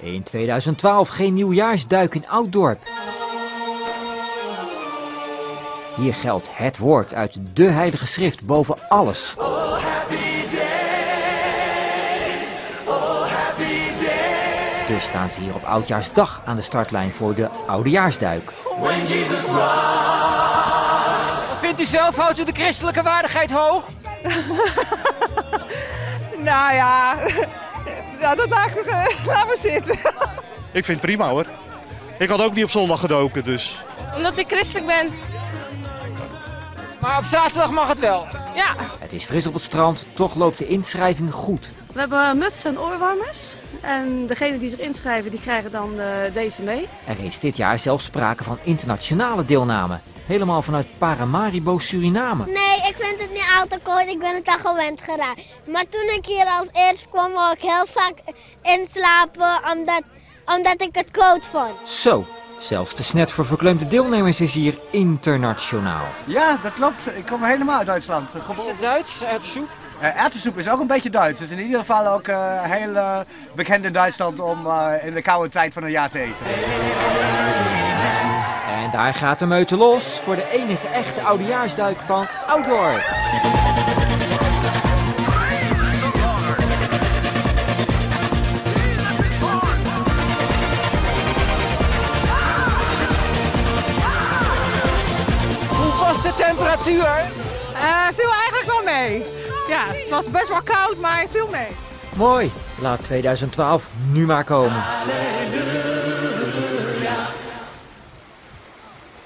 In 2012 geen nieuwjaarsduik in Ouddorp. Hier geldt het woord uit de Heilige Schrift boven alles. Dus staan ze hier op Oudjaarsdag aan de startlijn voor de Oudejaarsduik. Vindt u zelf, houdt u de christelijke waardigheid hoog? Nou ja, ja dat laat, laat maar zitten. Ik vind het prima hoor. Ik had ook niet op zondag gedoken, dus. Omdat ik christelijk ben. Maar op zaterdag mag het wel. Ja. Het is fris op het strand, toch loopt de inschrijving goed. We hebben mutsen en oorwarmers. En degenen die zich inschrijven, die krijgen dan eh, deze mee. Er is dit jaar zelfs sprake van internationale deelname. Helemaal vanuit Paramaribo, Suriname. Nee, ik vind het niet al te koud. Ik ben het al gewend geraakt. Maar toen ik hier als eerst kwam, wou ik heel vaak inslapen omdat, omdat ik het koud vond. Zo, zelfs de snet voor verkleumde deelnemers is hier internationaal. Ja, dat klopt. Ik kom helemaal uit Duitsland. Is het Duits, uit de soep? Uh, erwtensoep is ook een beetje Duits. Dus in ieder geval ook uh, heel uh, bekend in Duitsland om in de koude tijd van het jaar te eten. Daar gaat de meute los voor de enige echte oudejaarsduik van Outdoor. Hoe was de temperatuur? viel eigenlijk wel mee. Ja, het was best wel koud, maar het viel mee. Mooi. Laat 2012 nu maar komen.